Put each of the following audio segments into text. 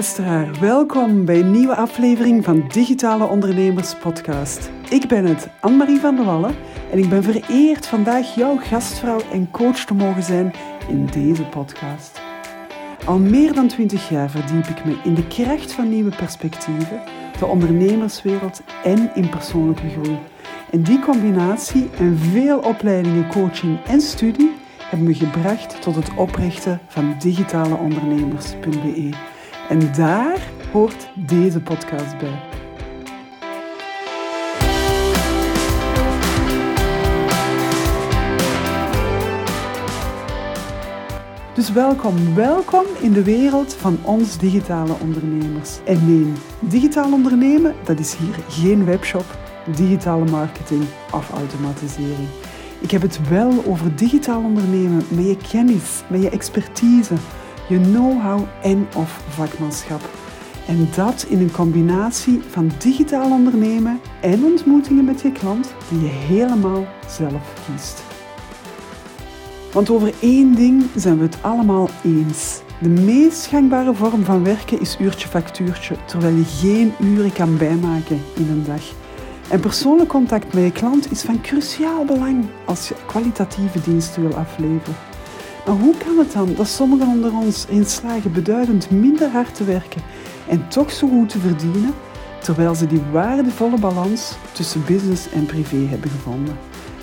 luisteraar, welkom bij een nieuwe aflevering van Digitale Ondernemers Podcast. Ik ben het, Anne-Marie van der Wallen, en ik ben vereerd vandaag jouw gastvrouw en coach te mogen zijn in deze podcast. Al meer dan 20 jaar verdiep ik me in de kracht van nieuwe perspectieven, de ondernemerswereld en in persoonlijke groei. En die combinatie en veel opleidingen, coaching en studie hebben me gebracht tot het oprichten van digitaleondernemers.be. En daar hoort deze podcast bij. Dus welkom, welkom in de wereld van ons digitale ondernemers. En nee, digitaal ondernemen, dat is hier geen webshop, digitale marketing of automatisering. Ik heb het wel over digitaal ondernemen met je kennis, met je expertise, je know-how en of vakmanschap. En dat in een combinatie van digitaal ondernemen en ontmoetingen met je klant die je helemaal zelf kiest. Want over één ding zijn we het allemaal eens. De meest gangbare vorm van werken is uurtje-factuurtje, terwijl je geen uren kan bijmaken in een dag. En persoonlijk contact met je klant is van cruciaal belang als je kwalitatieve diensten wil afleveren. Maar hoe kan het dan dat sommigen onder ons in slagen beduidend minder hard te werken en toch zo goed te verdienen, terwijl ze die waardevolle balans tussen business en privé hebben gevonden?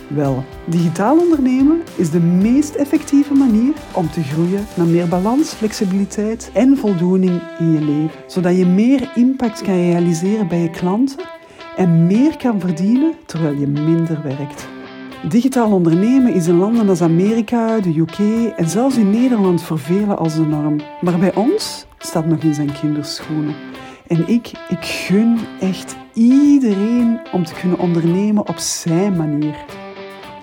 Wel, digitaal ondernemen is de meest effectieve manier om te groeien naar meer balans, flexibiliteit en voldoening in je leven, zodat je meer impact kan realiseren bij je klanten en meer kan verdienen terwijl je minder werkt. Digitaal ondernemen is in landen als Amerika, de UK en zelfs in Nederland voor als de norm. Maar bij ons staat nog in zijn kinderschoenen. En ik, ik gun echt iedereen om te kunnen ondernemen op zijn manier.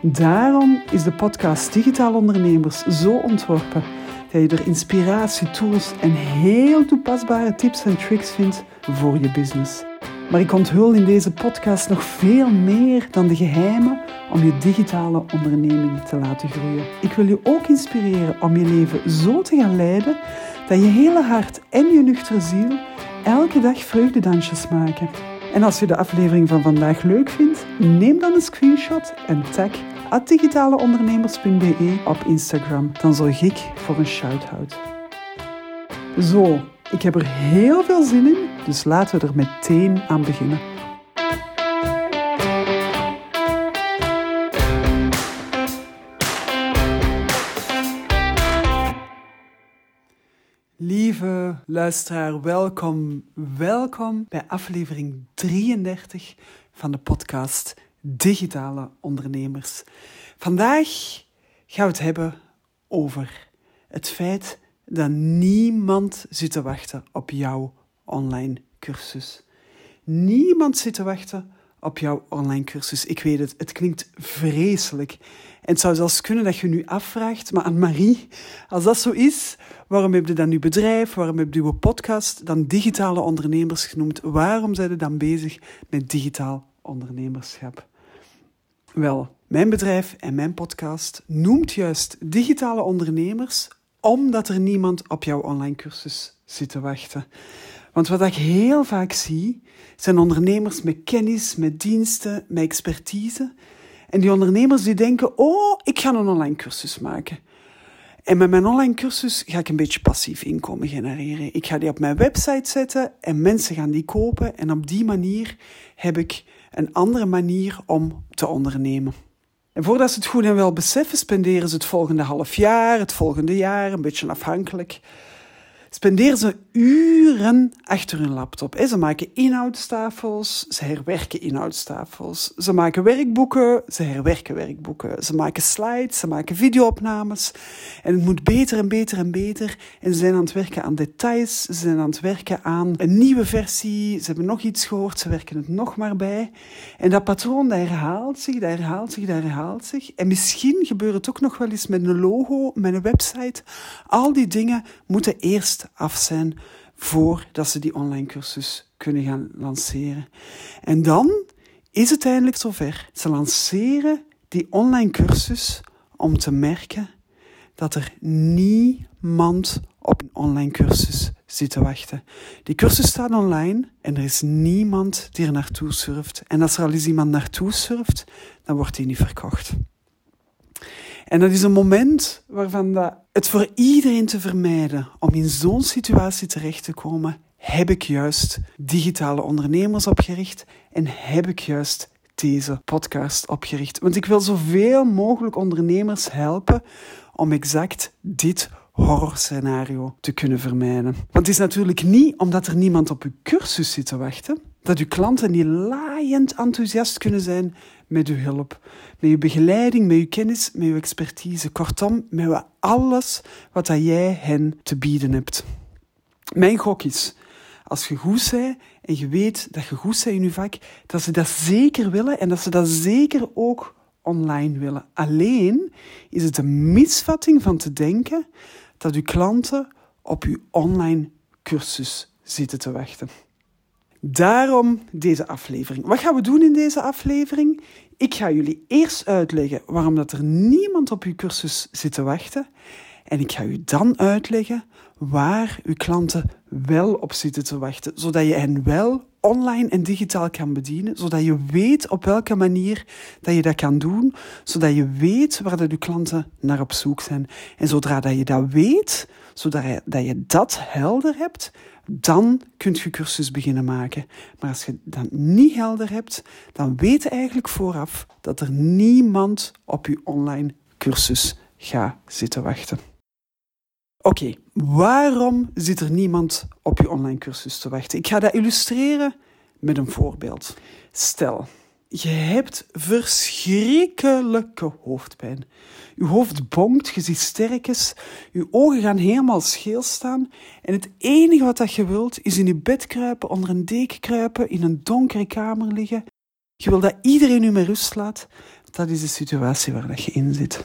Daarom is de podcast Digitaal Ondernemers zo ontworpen dat je er inspiratie, tools en heel toepasbare tips en tricks vindt voor je business. Maar ik onthul in deze podcast nog veel meer dan de geheimen om je digitale onderneming te laten groeien. Ik wil je ook inspireren om je leven zo te gaan leiden dat je hele hart en je nuchtere ziel elke dag vreugdedansjes maken. En als je de aflevering van vandaag leuk vindt, neem dan een screenshot en tag digitaleondernemers.be op Instagram. Dan zorg ik voor een shout-out. Zo, ik heb er heel veel zin in, dus laten we er meteen aan beginnen. Lieve luisteraar, welkom, welkom bij aflevering 33 van de podcast Digitale Ondernemers. Vandaag gaan we het hebben over het feit dat niemand zit te wachten op jouw online cursus. Niemand zit te wachten op jouw online cursus. Ik weet het, het klinkt vreselijk. En het zou zelfs kunnen dat je nu afvraagt, maar Marie, als dat zo is, waarom heb je dan uw bedrijf, waarom heb je uw podcast dan digitale ondernemers genoemd? Waarom zijn je dan bezig met digitaal ondernemerschap? Wel, mijn bedrijf en mijn podcast noemt juist digitale ondernemers omdat er niemand op jouw online cursus zit te wachten. Want wat ik heel vaak zie, zijn ondernemers met kennis, met diensten, met expertise. En die ondernemers die denken, oh, ik ga een online cursus maken. En met mijn online cursus ga ik een beetje passief inkomen genereren. Ik ga die op mijn website zetten en mensen gaan die kopen. En op die manier heb ik een andere manier om te ondernemen. En voordat ze het goed en wel beseffen, spenderen ze het volgende half jaar, het volgende jaar, een beetje afhankelijk spenderen ze uren achter hun laptop. Ze maken inhoudstafels, ze herwerken inhoudstafels. Ze maken werkboeken, ze herwerken werkboeken. Ze maken slides, ze maken videoopnames. En het moet beter en beter en beter. En ze zijn aan het werken aan details, ze zijn aan het werken aan een nieuwe versie. Ze hebben nog iets gehoord, ze werken het nog maar bij. En dat patroon dat herhaalt zich, dat herhaalt zich, dat herhaalt zich. En misschien gebeurt het ook nog wel eens met een logo, met een website. Al die dingen moeten eerst af zijn voordat ze die online cursus kunnen gaan lanceren. En dan is het eindelijk zover. Ze lanceren die online cursus om te merken dat er niemand op een online cursus zit te wachten. Die cursus staat online en er is niemand die er naartoe surft. En als er al eens iemand naartoe surft, dan wordt die niet verkocht. En dat is een moment waarvan dat het voor iedereen te vermijden om in zo'n situatie terecht te komen, heb ik juist digitale ondernemers opgericht en heb ik juist deze podcast opgericht. Want ik wil zoveel mogelijk ondernemers helpen om exact dit horrorscenario te kunnen vermijden. Want het is natuurlijk niet omdat er niemand op uw cursus zit te wachten, dat uw klanten niet laaiend enthousiast kunnen zijn met uw hulp, met uw begeleiding, met uw kennis, met uw expertise. Kortom, met alles wat dat jij hen te bieden hebt. Mijn gok is, als je goed bent en je weet dat je goed bent in je vak, dat ze dat zeker willen en dat ze dat zeker ook online willen. Alleen is het een misvatting van te denken dat uw klanten op uw online cursus zitten te wachten. Daarom deze aflevering. Wat gaan we doen in deze aflevering? Ik ga jullie eerst uitleggen waarom dat er niemand op uw cursus zit te wachten. En ik ga u dan uitleggen waar uw klanten wel op zitten te wachten, zodat je hen wel online en digitaal kan bedienen, zodat je weet op welke manier dat je dat kan doen, zodat je weet waar dat je klanten naar op zoek zijn. En zodra dat je dat weet, zodat je dat, je dat helder hebt, dan kunt je cursus beginnen maken. Maar als je dat niet helder hebt, dan weet je eigenlijk vooraf dat er niemand op je online cursus gaat zitten wachten. Oké, waarom zit er niemand op je online cursus te wachten? Ik ga dat illustreren met een voorbeeld. Stel, je hebt verschrikkelijke hoofdpijn. Je hoofd bonkt, je ziet sterkjes, je ogen gaan helemaal scheel staan en het enige wat je wilt is in je bed kruipen, onder een deken kruipen, in een donkere kamer liggen. Je wil dat iedereen u met rust laat. Dat is de situatie waar je in zit.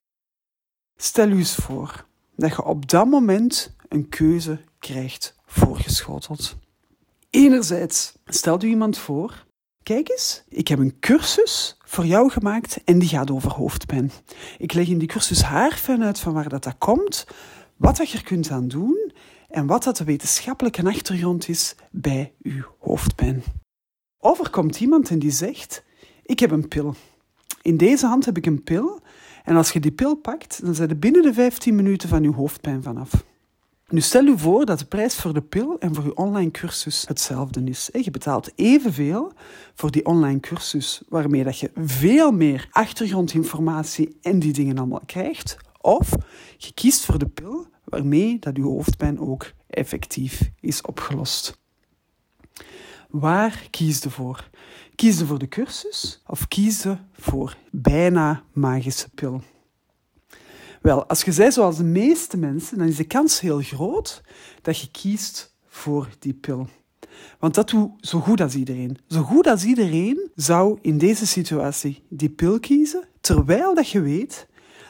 Stel u eens voor dat je op dat moment een keuze krijgt voorgeschoteld. Enerzijds stelt u iemand voor, kijk eens, ik heb een cursus voor jou gemaakt en die gaat over hoofdpijn. Ik leg in die cursus haarfijn uit van waar dat, dat komt, wat dat je er kunt aan doen en wat dat de wetenschappelijke achtergrond is bij uw hoofdpijn. Of er komt iemand en die zegt, ik heb een pil. In deze hand heb ik een pil en als je die pil pakt, dan zijn er binnen de 15 minuten van je hoofdpijn vanaf. Nu stel je voor dat de prijs voor de pil en voor je online cursus hetzelfde is. Je betaalt evenveel voor die online cursus, waarmee dat je veel meer achtergrondinformatie en die dingen allemaal krijgt. Of je kiest voor de pil, waarmee dat je hoofdpijn ook effectief is opgelost. Waar kies je voor? Kies je voor de cursus of kies je voor bijna magische pil? Wel, als je zei zoals de meeste mensen, dan is de kans heel groot dat je kiest voor die pil. Want dat doet zo goed als iedereen. Zo goed als iedereen zou in deze situatie die pil kiezen, terwijl dat je weet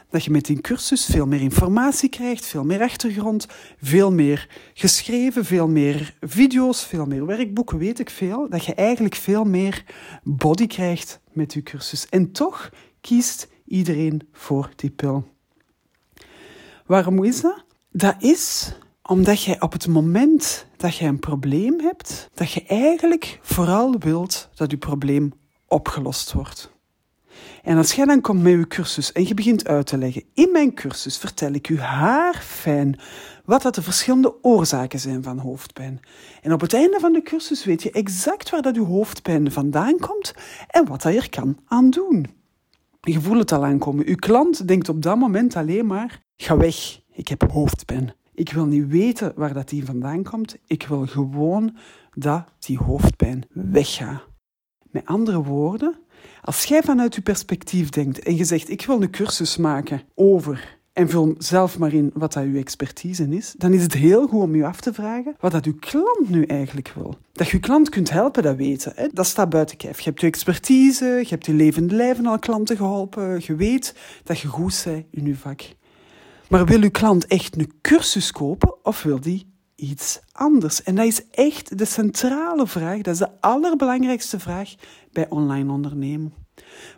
dat je met die cursus veel meer informatie krijgt, veel meer achtergrond, veel meer geschreven, veel meer video's, veel meer werkboeken, weet ik veel. Dat je eigenlijk veel meer body krijgt met je cursus. En toch kiest iedereen voor die pil. Waarom is dat? Dat is omdat jij op het moment dat je een probleem hebt, dat je eigenlijk vooral wilt dat je probleem opgelost wordt. En als jij dan komt met je cursus en je begint uit te leggen, in mijn cursus vertel ik u haarfijn wat dat de verschillende oorzaken zijn van hoofdpijn. En op het einde van de cursus weet je exact waar dat uw hoofdpijn vandaan komt en wat dat je er kan aan doen. Je voelt het al aankomen. Uw klant denkt op dat moment alleen maar, ga weg, ik heb hoofdpijn. Ik wil niet weten waar dat die vandaan komt. Ik wil gewoon dat die hoofdpijn weggaat. Met andere woorden, als jij vanuit je perspectief denkt en je zegt: Ik wil een cursus maken over. En vul zelf maar in wat dat uw expertise is. Dan is het heel goed om je af te vragen wat dat uw klant nu eigenlijk wil. Dat je je klant kunt helpen, dat weten. Hè? Dat staat buiten kijf. Je hebt je expertise, je hebt je levende lijven al klanten geholpen. Je weet dat je goed bent in je vak. Maar wil uw klant echt een cursus kopen of wil die iets anders? En dat is echt de centrale vraag, dat is de allerbelangrijkste vraag bij online ondernemen.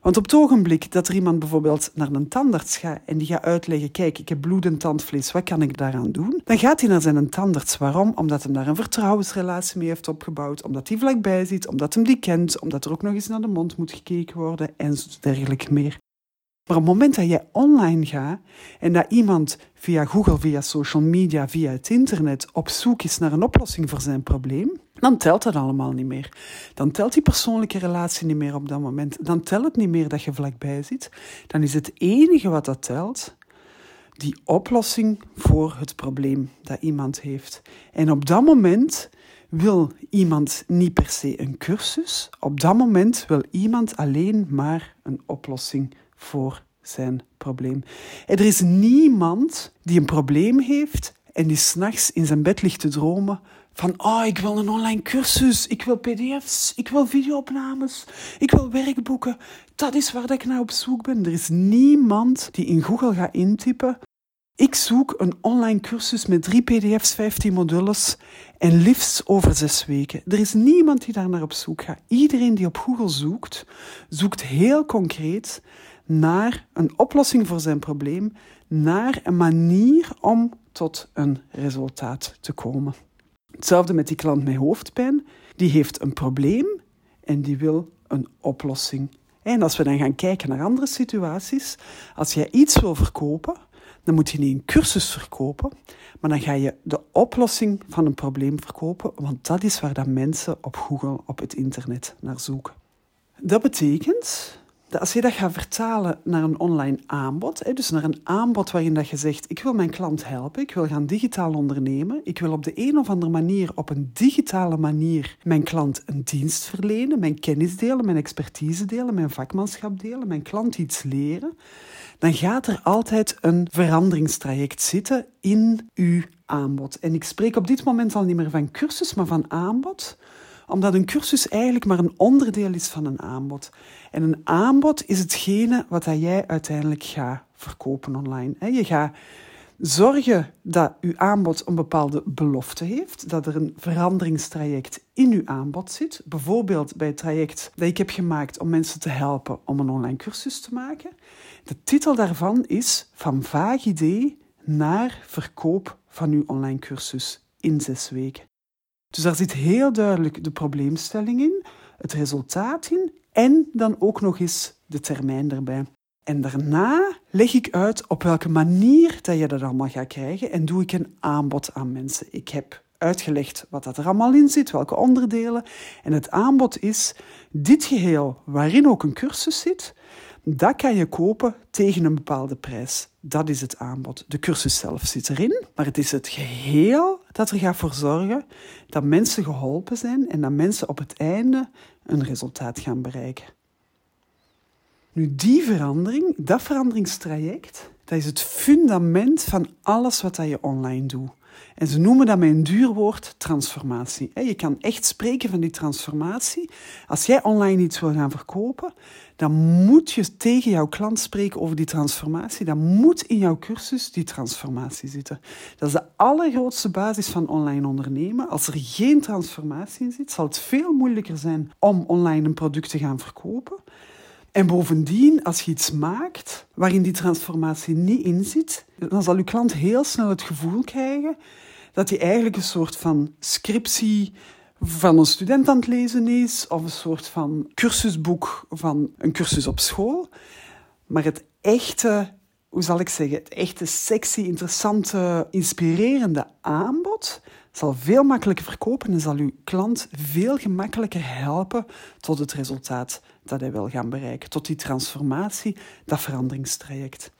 Want op het ogenblik dat er iemand bijvoorbeeld naar een tandarts gaat en die gaat uitleggen: Kijk, ik heb bloedend tandvlees, wat kan ik daaraan doen? Dan gaat hij naar zijn tandarts. Waarom? Omdat hij daar een vertrouwensrelatie mee heeft opgebouwd, omdat hij vlakbij zit, omdat hij die kent, omdat er ook nog eens naar de mond moet gekeken worden en dergelijke meer. Maar op het moment dat jij online gaat en dat iemand via Google, via social media, via het internet op zoek is naar een oplossing voor zijn probleem, dan telt dat allemaal niet meer. Dan telt die persoonlijke relatie niet meer op dat moment. Dan telt het niet meer dat je vlakbij zit. Dan is het enige wat dat telt die oplossing voor het probleem dat iemand heeft. En op dat moment wil iemand niet per se een cursus. Op dat moment wil iemand alleen maar een oplossing voor zijn probleem. er is niemand die een probleem heeft en die s'nachts in zijn bed ligt te dromen van, oh, ik wil een online cursus, ik wil pdf's, ik wil videoopnames, ik wil werkboeken. Dat is waar ik naar op zoek ben. Er is niemand die in Google gaat intypen, ik zoek een online cursus met drie pdf's, 15 modules en liefst over zes weken. Er is niemand die daar naar op zoek gaat. Iedereen die op Google zoekt, zoekt heel concreet naar een oplossing voor zijn probleem, naar een manier om tot een resultaat te komen. Hetzelfde met die klant met hoofdpijn. Die heeft een probleem en die wil een oplossing. En als we dan gaan kijken naar andere situaties, als jij iets wil verkopen, dan moet je niet een cursus verkopen, maar dan ga je de oplossing van een probleem verkopen, want dat is waar dat mensen op Google, op het internet naar zoeken. Dat betekent als je dat gaat vertalen naar een online aanbod, dus naar een aanbod waarin je zegt, ik wil mijn klant helpen, ik wil gaan digitaal ondernemen, ik wil op de een of andere manier, op een digitale manier, mijn klant een dienst verlenen, mijn kennis delen, mijn expertise delen, mijn vakmanschap delen, mijn klant iets leren, dan gaat er altijd een veranderingstraject zitten in uw aanbod. En ik spreek op dit moment al niet meer van cursus, maar van aanbod omdat een cursus eigenlijk maar een onderdeel is van een aanbod. En een aanbod is hetgene wat jij uiteindelijk gaat verkopen online. Je gaat zorgen dat uw aanbod een bepaalde belofte heeft, dat er een veranderingstraject in uw aanbod zit. Bijvoorbeeld bij het traject dat ik heb gemaakt om mensen te helpen om een online cursus te maken. De titel daarvan is Van vaag idee naar verkoop van uw online cursus in zes weken. Dus daar zit heel duidelijk de probleemstelling in, het resultaat in en dan ook nog eens de termijn erbij. En daarna leg ik uit op welke manier dat je dat allemaal gaat krijgen en doe ik een aanbod aan mensen. Ik heb uitgelegd wat dat er allemaal in zit, welke onderdelen. En het aanbod is dit geheel, waarin ook een cursus zit, dat kan je kopen tegen een bepaalde prijs. Dat is het aanbod. De cursus zelf zit erin, maar het is het geheel dat er gaat voor zorgen dat mensen geholpen zijn en dat mensen op het einde een resultaat gaan bereiken. Nu, die verandering, dat veranderingstraject, dat is het fundament van alles wat je online doet. En ze noemen dat met een duur woord transformatie. Je kan echt spreken van die transformatie. Als jij online iets wil gaan verkopen, dan moet je tegen jouw klant spreken over die transformatie. Dan moet in jouw cursus die transformatie zitten. Dat is de allergrootste basis van online ondernemen. Als er geen transformatie in zit, zal het veel moeilijker zijn om online een product te gaan verkopen. En bovendien, als je iets maakt waarin die transformatie niet in zit, dan zal je klant heel snel het gevoel krijgen dat hij eigenlijk een soort van scriptie van een student aan het lezen is, of een soort van cursusboek van een cursus op school. Maar het echte, hoe zal ik zeggen, het echte sexy, interessante, inspirerende aanbod zal veel makkelijker verkopen en zal uw klant veel gemakkelijker helpen tot het resultaat dat hij wil gaan bereiken, tot die transformatie, dat veranderingstraject.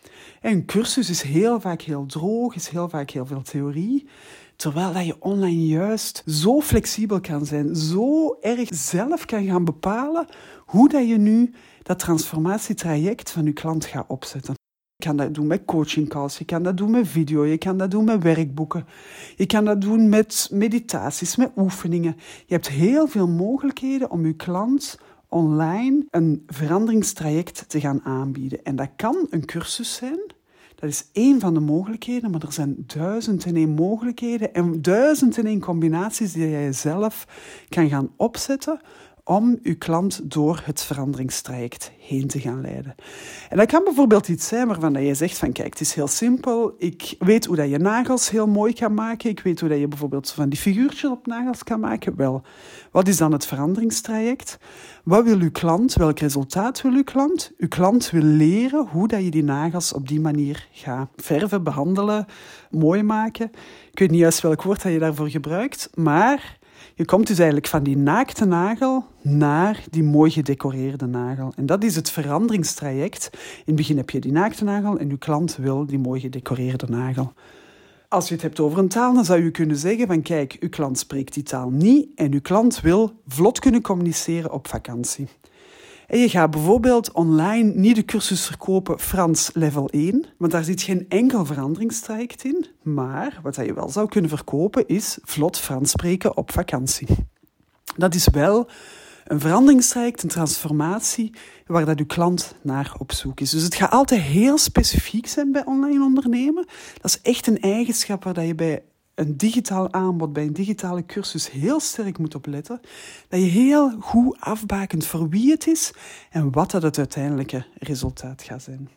En een cursus is heel vaak heel droog, is heel vaak heel veel theorie, terwijl dat je online juist zo flexibel kan zijn, zo erg zelf kan gaan bepalen hoe dat je nu dat transformatietraject van je klant gaat opzetten. Je kan dat doen met coaching calls, je kan dat doen met video, je kan dat doen met werkboeken, je kan dat doen met meditaties, met oefeningen. Je hebt heel veel mogelijkheden om je klant online een veranderingstraject te gaan aanbieden. En dat kan een cursus zijn, dat is één van de mogelijkheden, maar er zijn duizend en één mogelijkheden en duizend en één combinaties die je zelf kan gaan opzetten om uw klant door het veranderingstraject heen te gaan leiden. En dat kan bijvoorbeeld iets zijn waarvan je zegt van kijk, het is heel simpel. Ik weet hoe dat je nagels heel mooi kan maken. Ik weet hoe dat je bijvoorbeeld van die figuurtjes op nagels kan maken. Wel, wat is dan het veranderingstraject? Wat wil uw klant? Welk resultaat wil uw klant? Uw klant wil leren hoe dat je die nagels op die manier gaat verven, behandelen, mooi maken. Ik weet niet juist welk woord dat je daarvoor gebruikt, maar je komt dus eigenlijk van die naakte nagel naar die mooi gedecoreerde nagel. En dat is het veranderingstraject. In het begin heb je die naakte nagel en uw klant wil die mooi gedecoreerde nagel. Als je het hebt over een taal, dan zou je kunnen zeggen van kijk, uw klant spreekt die taal niet en uw klant wil vlot kunnen communiceren op vakantie. Je gaat bijvoorbeeld online niet de cursus verkopen Frans level 1, want daar zit geen enkel veranderingstraject in. Maar wat je wel zou kunnen verkopen is vlot Frans spreken op vakantie. Dat is wel een veranderingstraject, een transformatie, waar dat uw klant naar op zoek is. Dus het gaat altijd heel specifiek zijn bij online ondernemen. Dat is echt een eigenschap waar dat je bij een digitaal aanbod, bij een digitale cursus heel sterk moet opletten. Dat je heel goed afbakent voor wie het is en wat dat het uiteindelijke resultaat gaat zijn.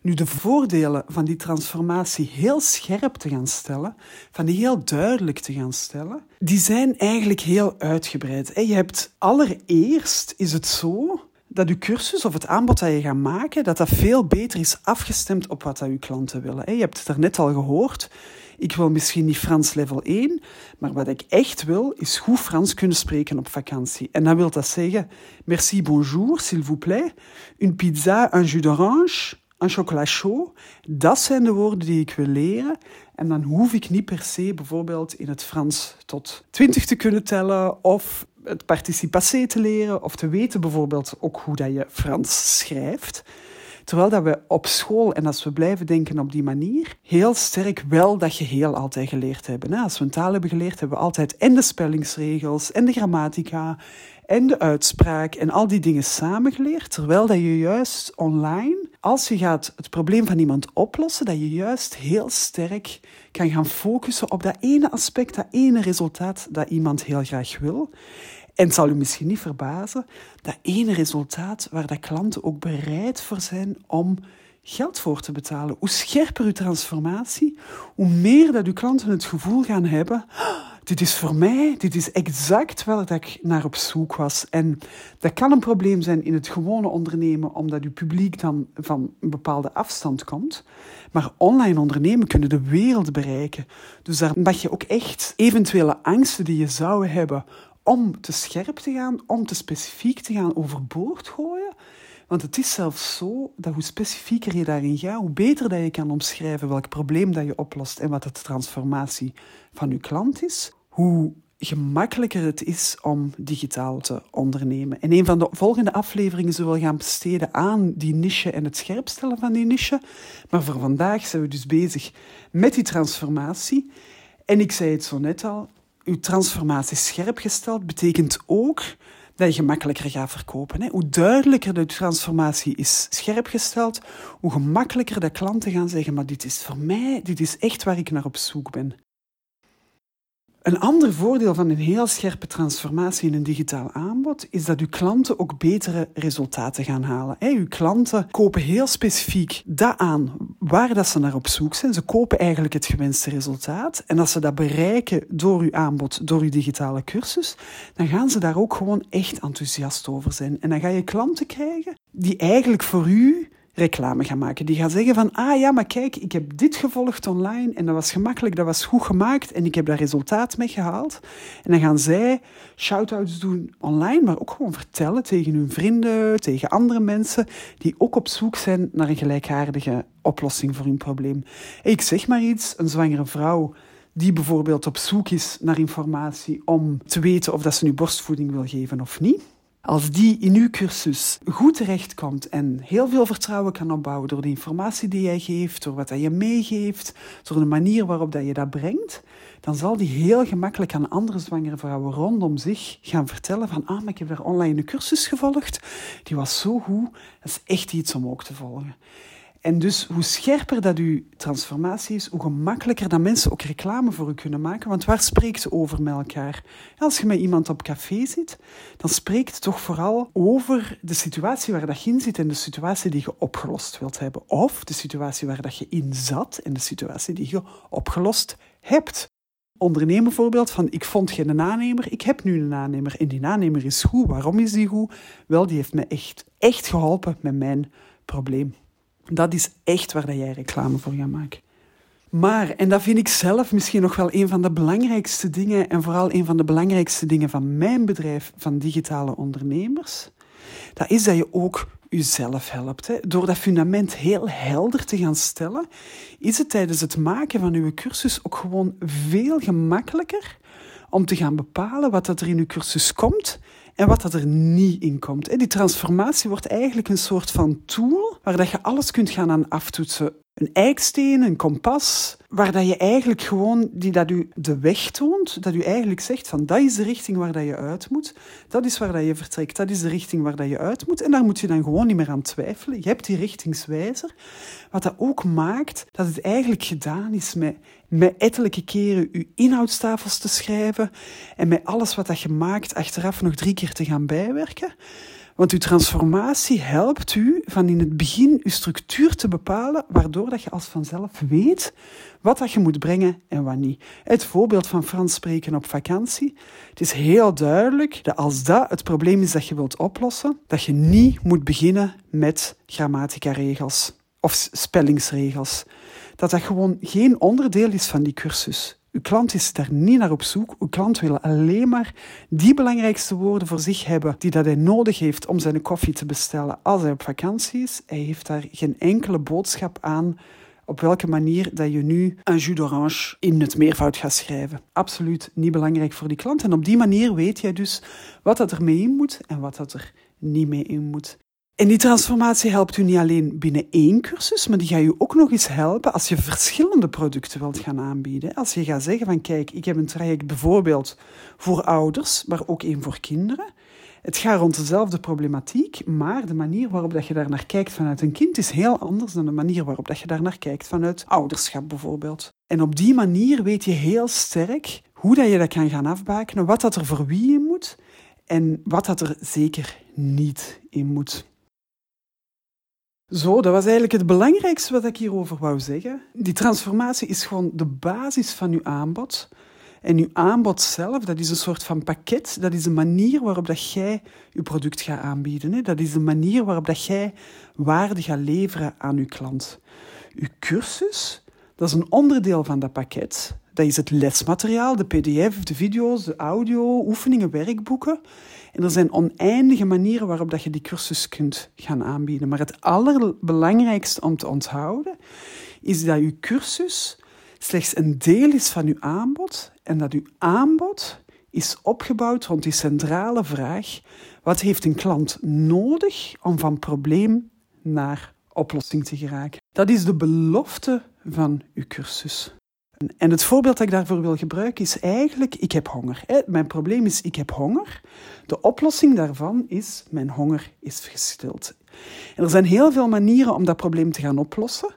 Nu, de voordelen van die transformatie heel scherp te gaan stellen, van die heel duidelijk te gaan stellen, die zijn eigenlijk heel uitgebreid. Je hebt allereerst is het zo dat je cursus of het aanbod dat je gaat maken, dat dat veel beter is afgestemd op wat dat je klanten willen. Je hebt het daarnet al gehoord. Ik wil misschien niet Frans level 1, maar wat ik echt wil, is goed Frans kunnen spreken op vakantie. En dan wil dat zeggen, merci, bonjour, s'il vous plaît, une pizza, un jus d'orange, un chocolat chaud. Dat zijn de woorden die ik wil leren. En dan hoef ik niet per se bijvoorbeeld in het Frans tot 20 te kunnen tellen of het participatie te leren of te weten bijvoorbeeld ook hoe dat je Frans schrijft. Terwijl dat we op school, en als we blijven denken op die manier, heel sterk wel dat geheel altijd geleerd hebben. Als we een taal hebben geleerd, hebben we altijd en de spellingsregels en de grammatica en de uitspraak en al die dingen samengeleerd. Terwijl dat je juist online, als je gaat het probleem van iemand oplossen, dat je juist heel sterk kan gaan focussen op dat ene aspect, dat ene resultaat dat iemand heel graag wil. En het zal u misschien niet verbazen, dat ene resultaat waar dat klanten ook bereid voor zijn om geld voor te betalen. Hoe scherper uw transformatie, hoe meer dat uw klanten het gevoel gaan hebben dit is voor mij, dit is exact waar ik naar op zoek was. En dat kan een probleem zijn in het gewone ondernemen, omdat uw publiek dan van een bepaalde afstand komt. Maar online ondernemen kunnen de wereld bereiken. Dus daar mag je ook echt eventuele angsten die je zou hebben om te scherp te gaan, om te specifiek te gaan overboord gooien. Want het is zelfs zo dat hoe specifieker je daarin gaat, hoe beter dat je kan omschrijven welk probleem dat je oplost en wat de transformatie van je klant is, hoe gemakkelijker het is om digitaal te ondernemen. En een van de volgende afleveringen zullen we gaan besteden aan die niche en het scherpstellen van die niche. Maar voor vandaag zijn we dus bezig met die transformatie. En ik zei het zo net al, uw transformatie scherp gesteld betekent ook dat je gemakkelijker gaat verkopen. Hè. Hoe duidelijker de transformatie is scherp gesteld, hoe gemakkelijker de klanten gaan zeggen, maar dit is voor mij, dit is echt waar ik naar op zoek ben. Een ander voordeel van een heel scherpe transformatie in een digitaal aanbod is dat uw klanten ook betere resultaten gaan halen. Uw klanten kopen heel specifiek dat aan waar dat ze naar op zoek zijn. Ze kopen eigenlijk het gewenste resultaat. En als ze dat bereiken door uw aanbod, door uw digitale cursus, dan gaan ze daar ook gewoon echt enthousiast over zijn. En dan ga je klanten krijgen die eigenlijk voor u reclame gaan maken. Die gaan zeggen van, ah ja, maar kijk, ik heb dit gevolgd online en dat was gemakkelijk, dat was goed gemaakt en ik heb daar resultaat mee gehaald. En dan gaan zij shout-outs doen online, maar ook gewoon vertellen tegen hun vrienden, tegen andere mensen die ook op zoek zijn naar een gelijkaardige oplossing voor hun probleem. Ik zeg maar iets, een zwangere vrouw die bijvoorbeeld op zoek is naar informatie om te weten of dat ze nu borstvoeding wil geven of niet als die in uw cursus goed terechtkomt en heel veel vertrouwen kan opbouwen door de informatie die jij geeft, door wat je meegeeft, door de manier waarop dat je dat brengt, dan zal die heel gemakkelijk aan andere zwangere vrouwen rondom zich gaan vertellen van ah, maar ik heb daar online een cursus gevolgd, die was zo goed, dat is echt iets om ook te volgen. En dus hoe scherper dat uw transformatie is, hoe gemakkelijker dat mensen ook reclame voor u kunnen maken. Want waar spreekt ze over met elkaar? Als je met iemand op café zit, dan spreekt toch vooral over de situatie waar dat je in zit en de situatie die je opgelost wilt hebben. Of de situatie waar dat je in zat en de situatie die je opgelost hebt. Ondernemer voorbeeld van ik vond geen aannemer, ik heb nu een aannemer en die aannemer is goed. Waarom is die goed? Wel, die heeft me echt, echt geholpen met mijn probleem. Dat is echt waar jij reclame voor gaat maken. Maar, en dat vind ik zelf misschien nog wel een van de belangrijkste dingen, en vooral een van de belangrijkste dingen van mijn bedrijf, van digitale ondernemers, dat is dat je ook jezelf helpt. Hè. Door dat fundament heel helder te gaan stellen, is het tijdens het maken van uw cursus ook gewoon veel gemakkelijker om te gaan bepalen wat er in uw cursus komt en wat dat er niet in komt. Die transformatie wordt eigenlijk een soort van tool waar dat je alles kunt gaan aan aftoetsen. Een eiksteen, een kompas, waar dat je eigenlijk gewoon, die dat u de weg toont, dat u eigenlijk zegt van dat is de richting waar dat je uit moet, dat is waar dat je vertrekt, dat is de richting waar dat je uit moet en daar moet je dan gewoon niet meer aan twijfelen. Je hebt die richtingswijzer, wat dat ook maakt dat het eigenlijk gedaan is met, met ettelijke keren uw inhoudstafels te schrijven en met alles wat dat je maakt achteraf nog drie keer te gaan bijwerken. Want uw transformatie helpt u van in het begin uw structuur te bepalen, waardoor dat je als vanzelf weet wat dat je moet brengen en wat niet. Het voorbeeld van Frans spreken op vakantie. Het is heel duidelijk dat als dat het probleem is dat je wilt oplossen, dat je niet moet beginnen met grammatica-regels of spellingsregels. Dat dat gewoon geen onderdeel is van die cursus. Uw klant is daar niet naar op zoek. Uw klant wil alleen maar die belangrijkste woorden voor zich hebben die dat hij nodig heeft om zijn koffie te bestellen als hij op vakantie is. Hij heeft daar geen enkele boodschap aan op welke manier dat je nu een jus d'orange in het meervoud gaat schrijven. Absoluut niet belangrijk voor die klant. En op die manier weet jij dus wat dat er mee in moet en wat dat er niet mee in moet. En die transformatie helpt u niet alleen binnen één cursus, maar die gaat u ook nog eens helpen als je verschillende producten wilt gaan aanbieden. Als je gaat zeggen van kijk, ik heb een traject bijvoorbeeld voor ouders, maar ook één voor kinderen. Het gaat rond dezelfde problematiek, maar de manier waarop dat je daar naar kijkt vanuit een kind is heel anders dan de manier waarop dat je daar naar kijkt vanuit ouderschap bijvoorbeeld. En op die manier weet je heel sterk hoe dat je dat kan gaan afbakenen, wat dat er voor wie in moet en wat dat er zeker niet in moet. Zo, dat was eigenlijk het belangrijkste wat ik hierover wou zeggen. Die transformatie is gewoon de basis van uw aanbod. En uw aanbod zelf, dat is een soort van pakket. Dat is de manier waarop dat jij je product gaat aanbieden. Dat is de manier waarop dat jij waarde gaat leveren aan uw klant. Uw cursus, dat is een onderdeel van dat pakket. Dat is het lesmateriaal, de pdf, de video's, de audio, oefeningen, werkboeken. En er zijn oneindige manieren waarop dat je die cursus kunt gaan aanbieden. Maar het allerbelangrijkste om te onthouden is dat je cursus slechts een deel is van uw aanbod en dat uw aanbod is opgebouwd rond die centrale vraag: wat heeft een klant nodig om van probleem naar oplossing te geraken? Dat is de belofte van uw cursus. En het voorbeeld dat ik daarvoor wil gebruiken is eigenlijk, ik heb honger. Mijn probleem is, ik heb honger. De oplossing daarvan is, mijn honger is gestild. En er zijn heel veel manieren om dat probleem te gaan oplossen.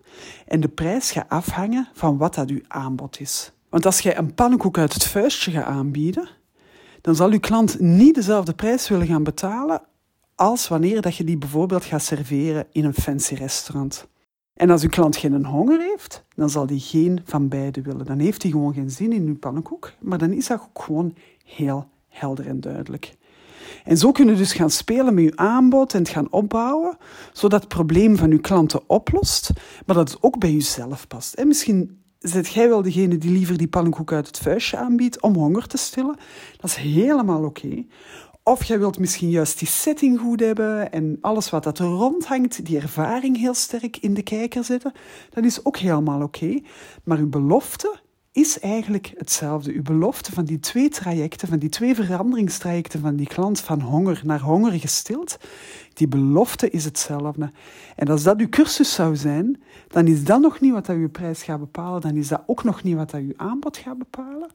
En de prijs gaat afhangen van wat dat uw aanbod is. Want als jij een pannenkoek uit het vuistje gaat aanbieden, dan zal uw klant niet dezelfde prijs willen gaan betalen als wanneer dat je die bijvoorbeeld gaat serveren in een fancy restaurant. En als uw klant geen honger heeft, dan zal die geen van beide willen. Dan heeft hij gewoon geen zin in uw pannenkoek, maar dan is dat ook gewoon heel helder en duidelijk. En zo kunnen we dus gaan spelen met uw aanbod en het gaan opbouwen, zodat het probleem van uw klanten oplost, maar dat het ook bij uzelf past. En misschien zit jij wel degene die liever die pannenkoek uit het vuistje aanbiedt om honger te stillen. Dat is helemaal oké. Of jij wilt misschien juist die setting goed hebben en alles wat dat er rondhangt, die ervaring heel sterk in de kijker zetten. Dat is ook helemaal oké. Maar uw belofte is eigenlijk hetzelfde. Uw belofte van die twee trajecten, van die twee veranderingstrajecten van die klant van honger naar honger gestild, die belofte is hetzelfde. En als dat uw cursus zou zijn, dan is dat nog niet wat dat uw prijs gaat bepalen, dan is dat ook nog niet wat dat uw aanbod gaat bepalen.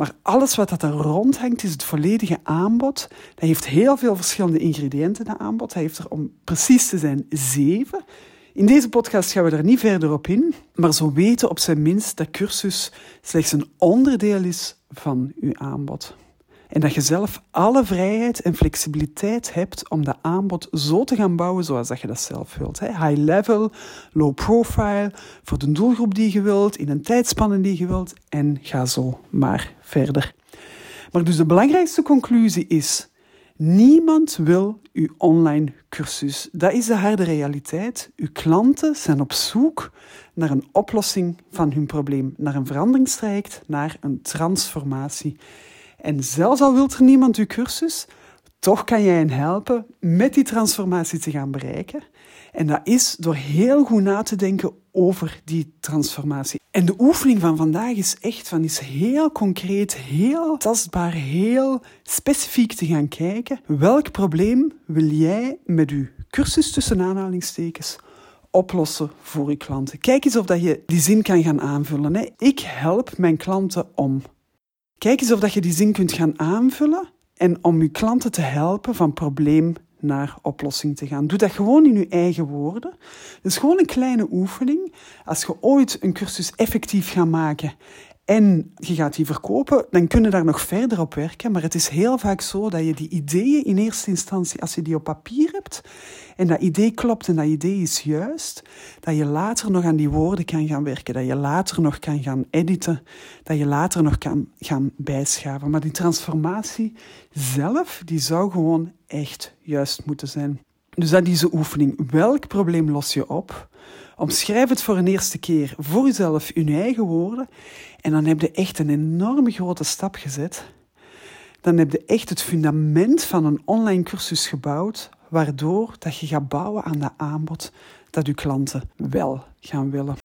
Maar alles wat dat er rondhangt is het volledige aanbod. Dat heeft heel veel verschillende ingrediënten, dat aanbod. Hij heeft er, om precies te zijn, zeven. In deze podcast gaan we er niet verder op in, maar zo weten op zijn minst dat cursus slechts een onderdeel is van uw aanbod. En dat je zelf alle vrijheid en flexibiliteit hebt om dat aanbod zo te gaan bouwen zoals dat je dat zelf wilt. High level, low profile, voor de doelgroep die je wilt, in een tijdspanne die je wilt en ga zo maar verder. Maar dus de belangrijkste conclusie is, niemand wil uw online cursus. Dat is de harde realiteit. Uw klanten zijn op zoek naar een oplossing van hun probleem, naar een veranderingstraject, naar een transformatie. En zelfs al wilt er niemand uw cursus, toch kan jij hen helpen met die transformatie te gaan bereiken. En dat is door heel goed na te denken over die transformatie. En de oefening van vandaag is echt van is heel concreet, heel tastbaar, heel specifiek te gaan kijken. Welk probleem wil jij met je cursus tussen aanhalingstekens oplossen voor je klanten? Kijk eens of dat je die zin kan gaan aanvullen. Hè. Ik help mijn klanten om. Kijk eens of dat je die zin kunt gaan aanvullen en om je klanten te helpen van probleem naar oplossing te gaan. Doe dat gewoon in je eigen woorden. Dat is gewoon een kleine oefening. Als je ooit een cursus effectief gaat maken en je gaat die verkopen, dan kun je daar nog verder op werken. Maar het is heel vaak zo dat je die ideeën in eerste instantie, als je die op papier hebt, en dat idee klopt en dat idee is juist, dat je later nog aan die woorden kan gaan werken, dat je later nog kan gaan editen, dat je later nog kan gaan bijschaven. Maar die transformatie zelf, die zou gewoon echt juist moeten zijn. Dus dat is de oefening. Welk probleem los je op? Omschrijf het voor een eerste keer voor jezelf in je eigen woorden. En dan heb je echt een enorme grote stap gezet. Dan heb je echt het fundament van een online cursus gebouwd, waardoor dat je gaat bouwen aan dat aanbod dat je klanten wel gaan willen.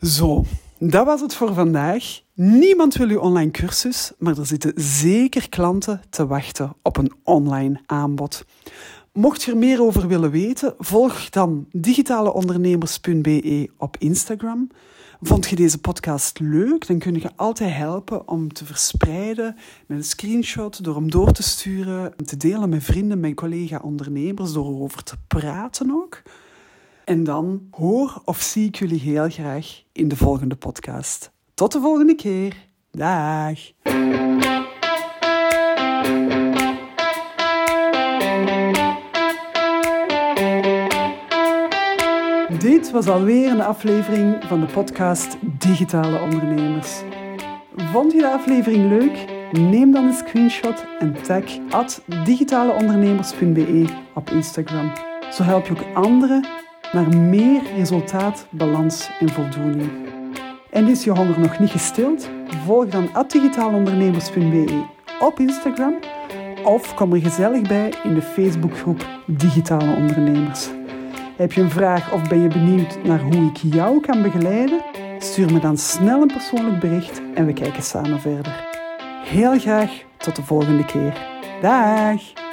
Zo, dat was het voor vandaag. Niemand wil uw online cursus, maar er zitten zeker klanten te wachten op een online aanbod. Mocht je er meer over willen weten, volg dan digitaleondernemers.be op Instagram. Vond je deze podcast leuk? Dan kun je altijd helpen om te verspreiden met een screenshot, door hem door te sturen, te delen met vrienden, met collega-ondernemers, door erover te praten ook. En dan hoor of zie ik jullie heel graag in de volgende podcast. Tot de volgende keer. Dag. Dit was alweer een aflevering van de podcast Digitale Ondernemers. Vond je de aflevering leuk? Neem dan een screenshot en tag digitaleondernemers.be op Instagram. Zo help je ook anderen naar meer resultaat, balans en voldoening. En is je honger nog niet gestild? Volg dan digitaalondernemers.be op Instagram of kom er gezellig bij in de Facebookgroep Digitale Ondernemers. Heb je een vraag of ben je benieuwd naar hoe ik jou kan begeleiden? Stuur me dan snel een persoonlijk bericht en we kijken samen verder. Heel graag tot de volgende keer. Dag!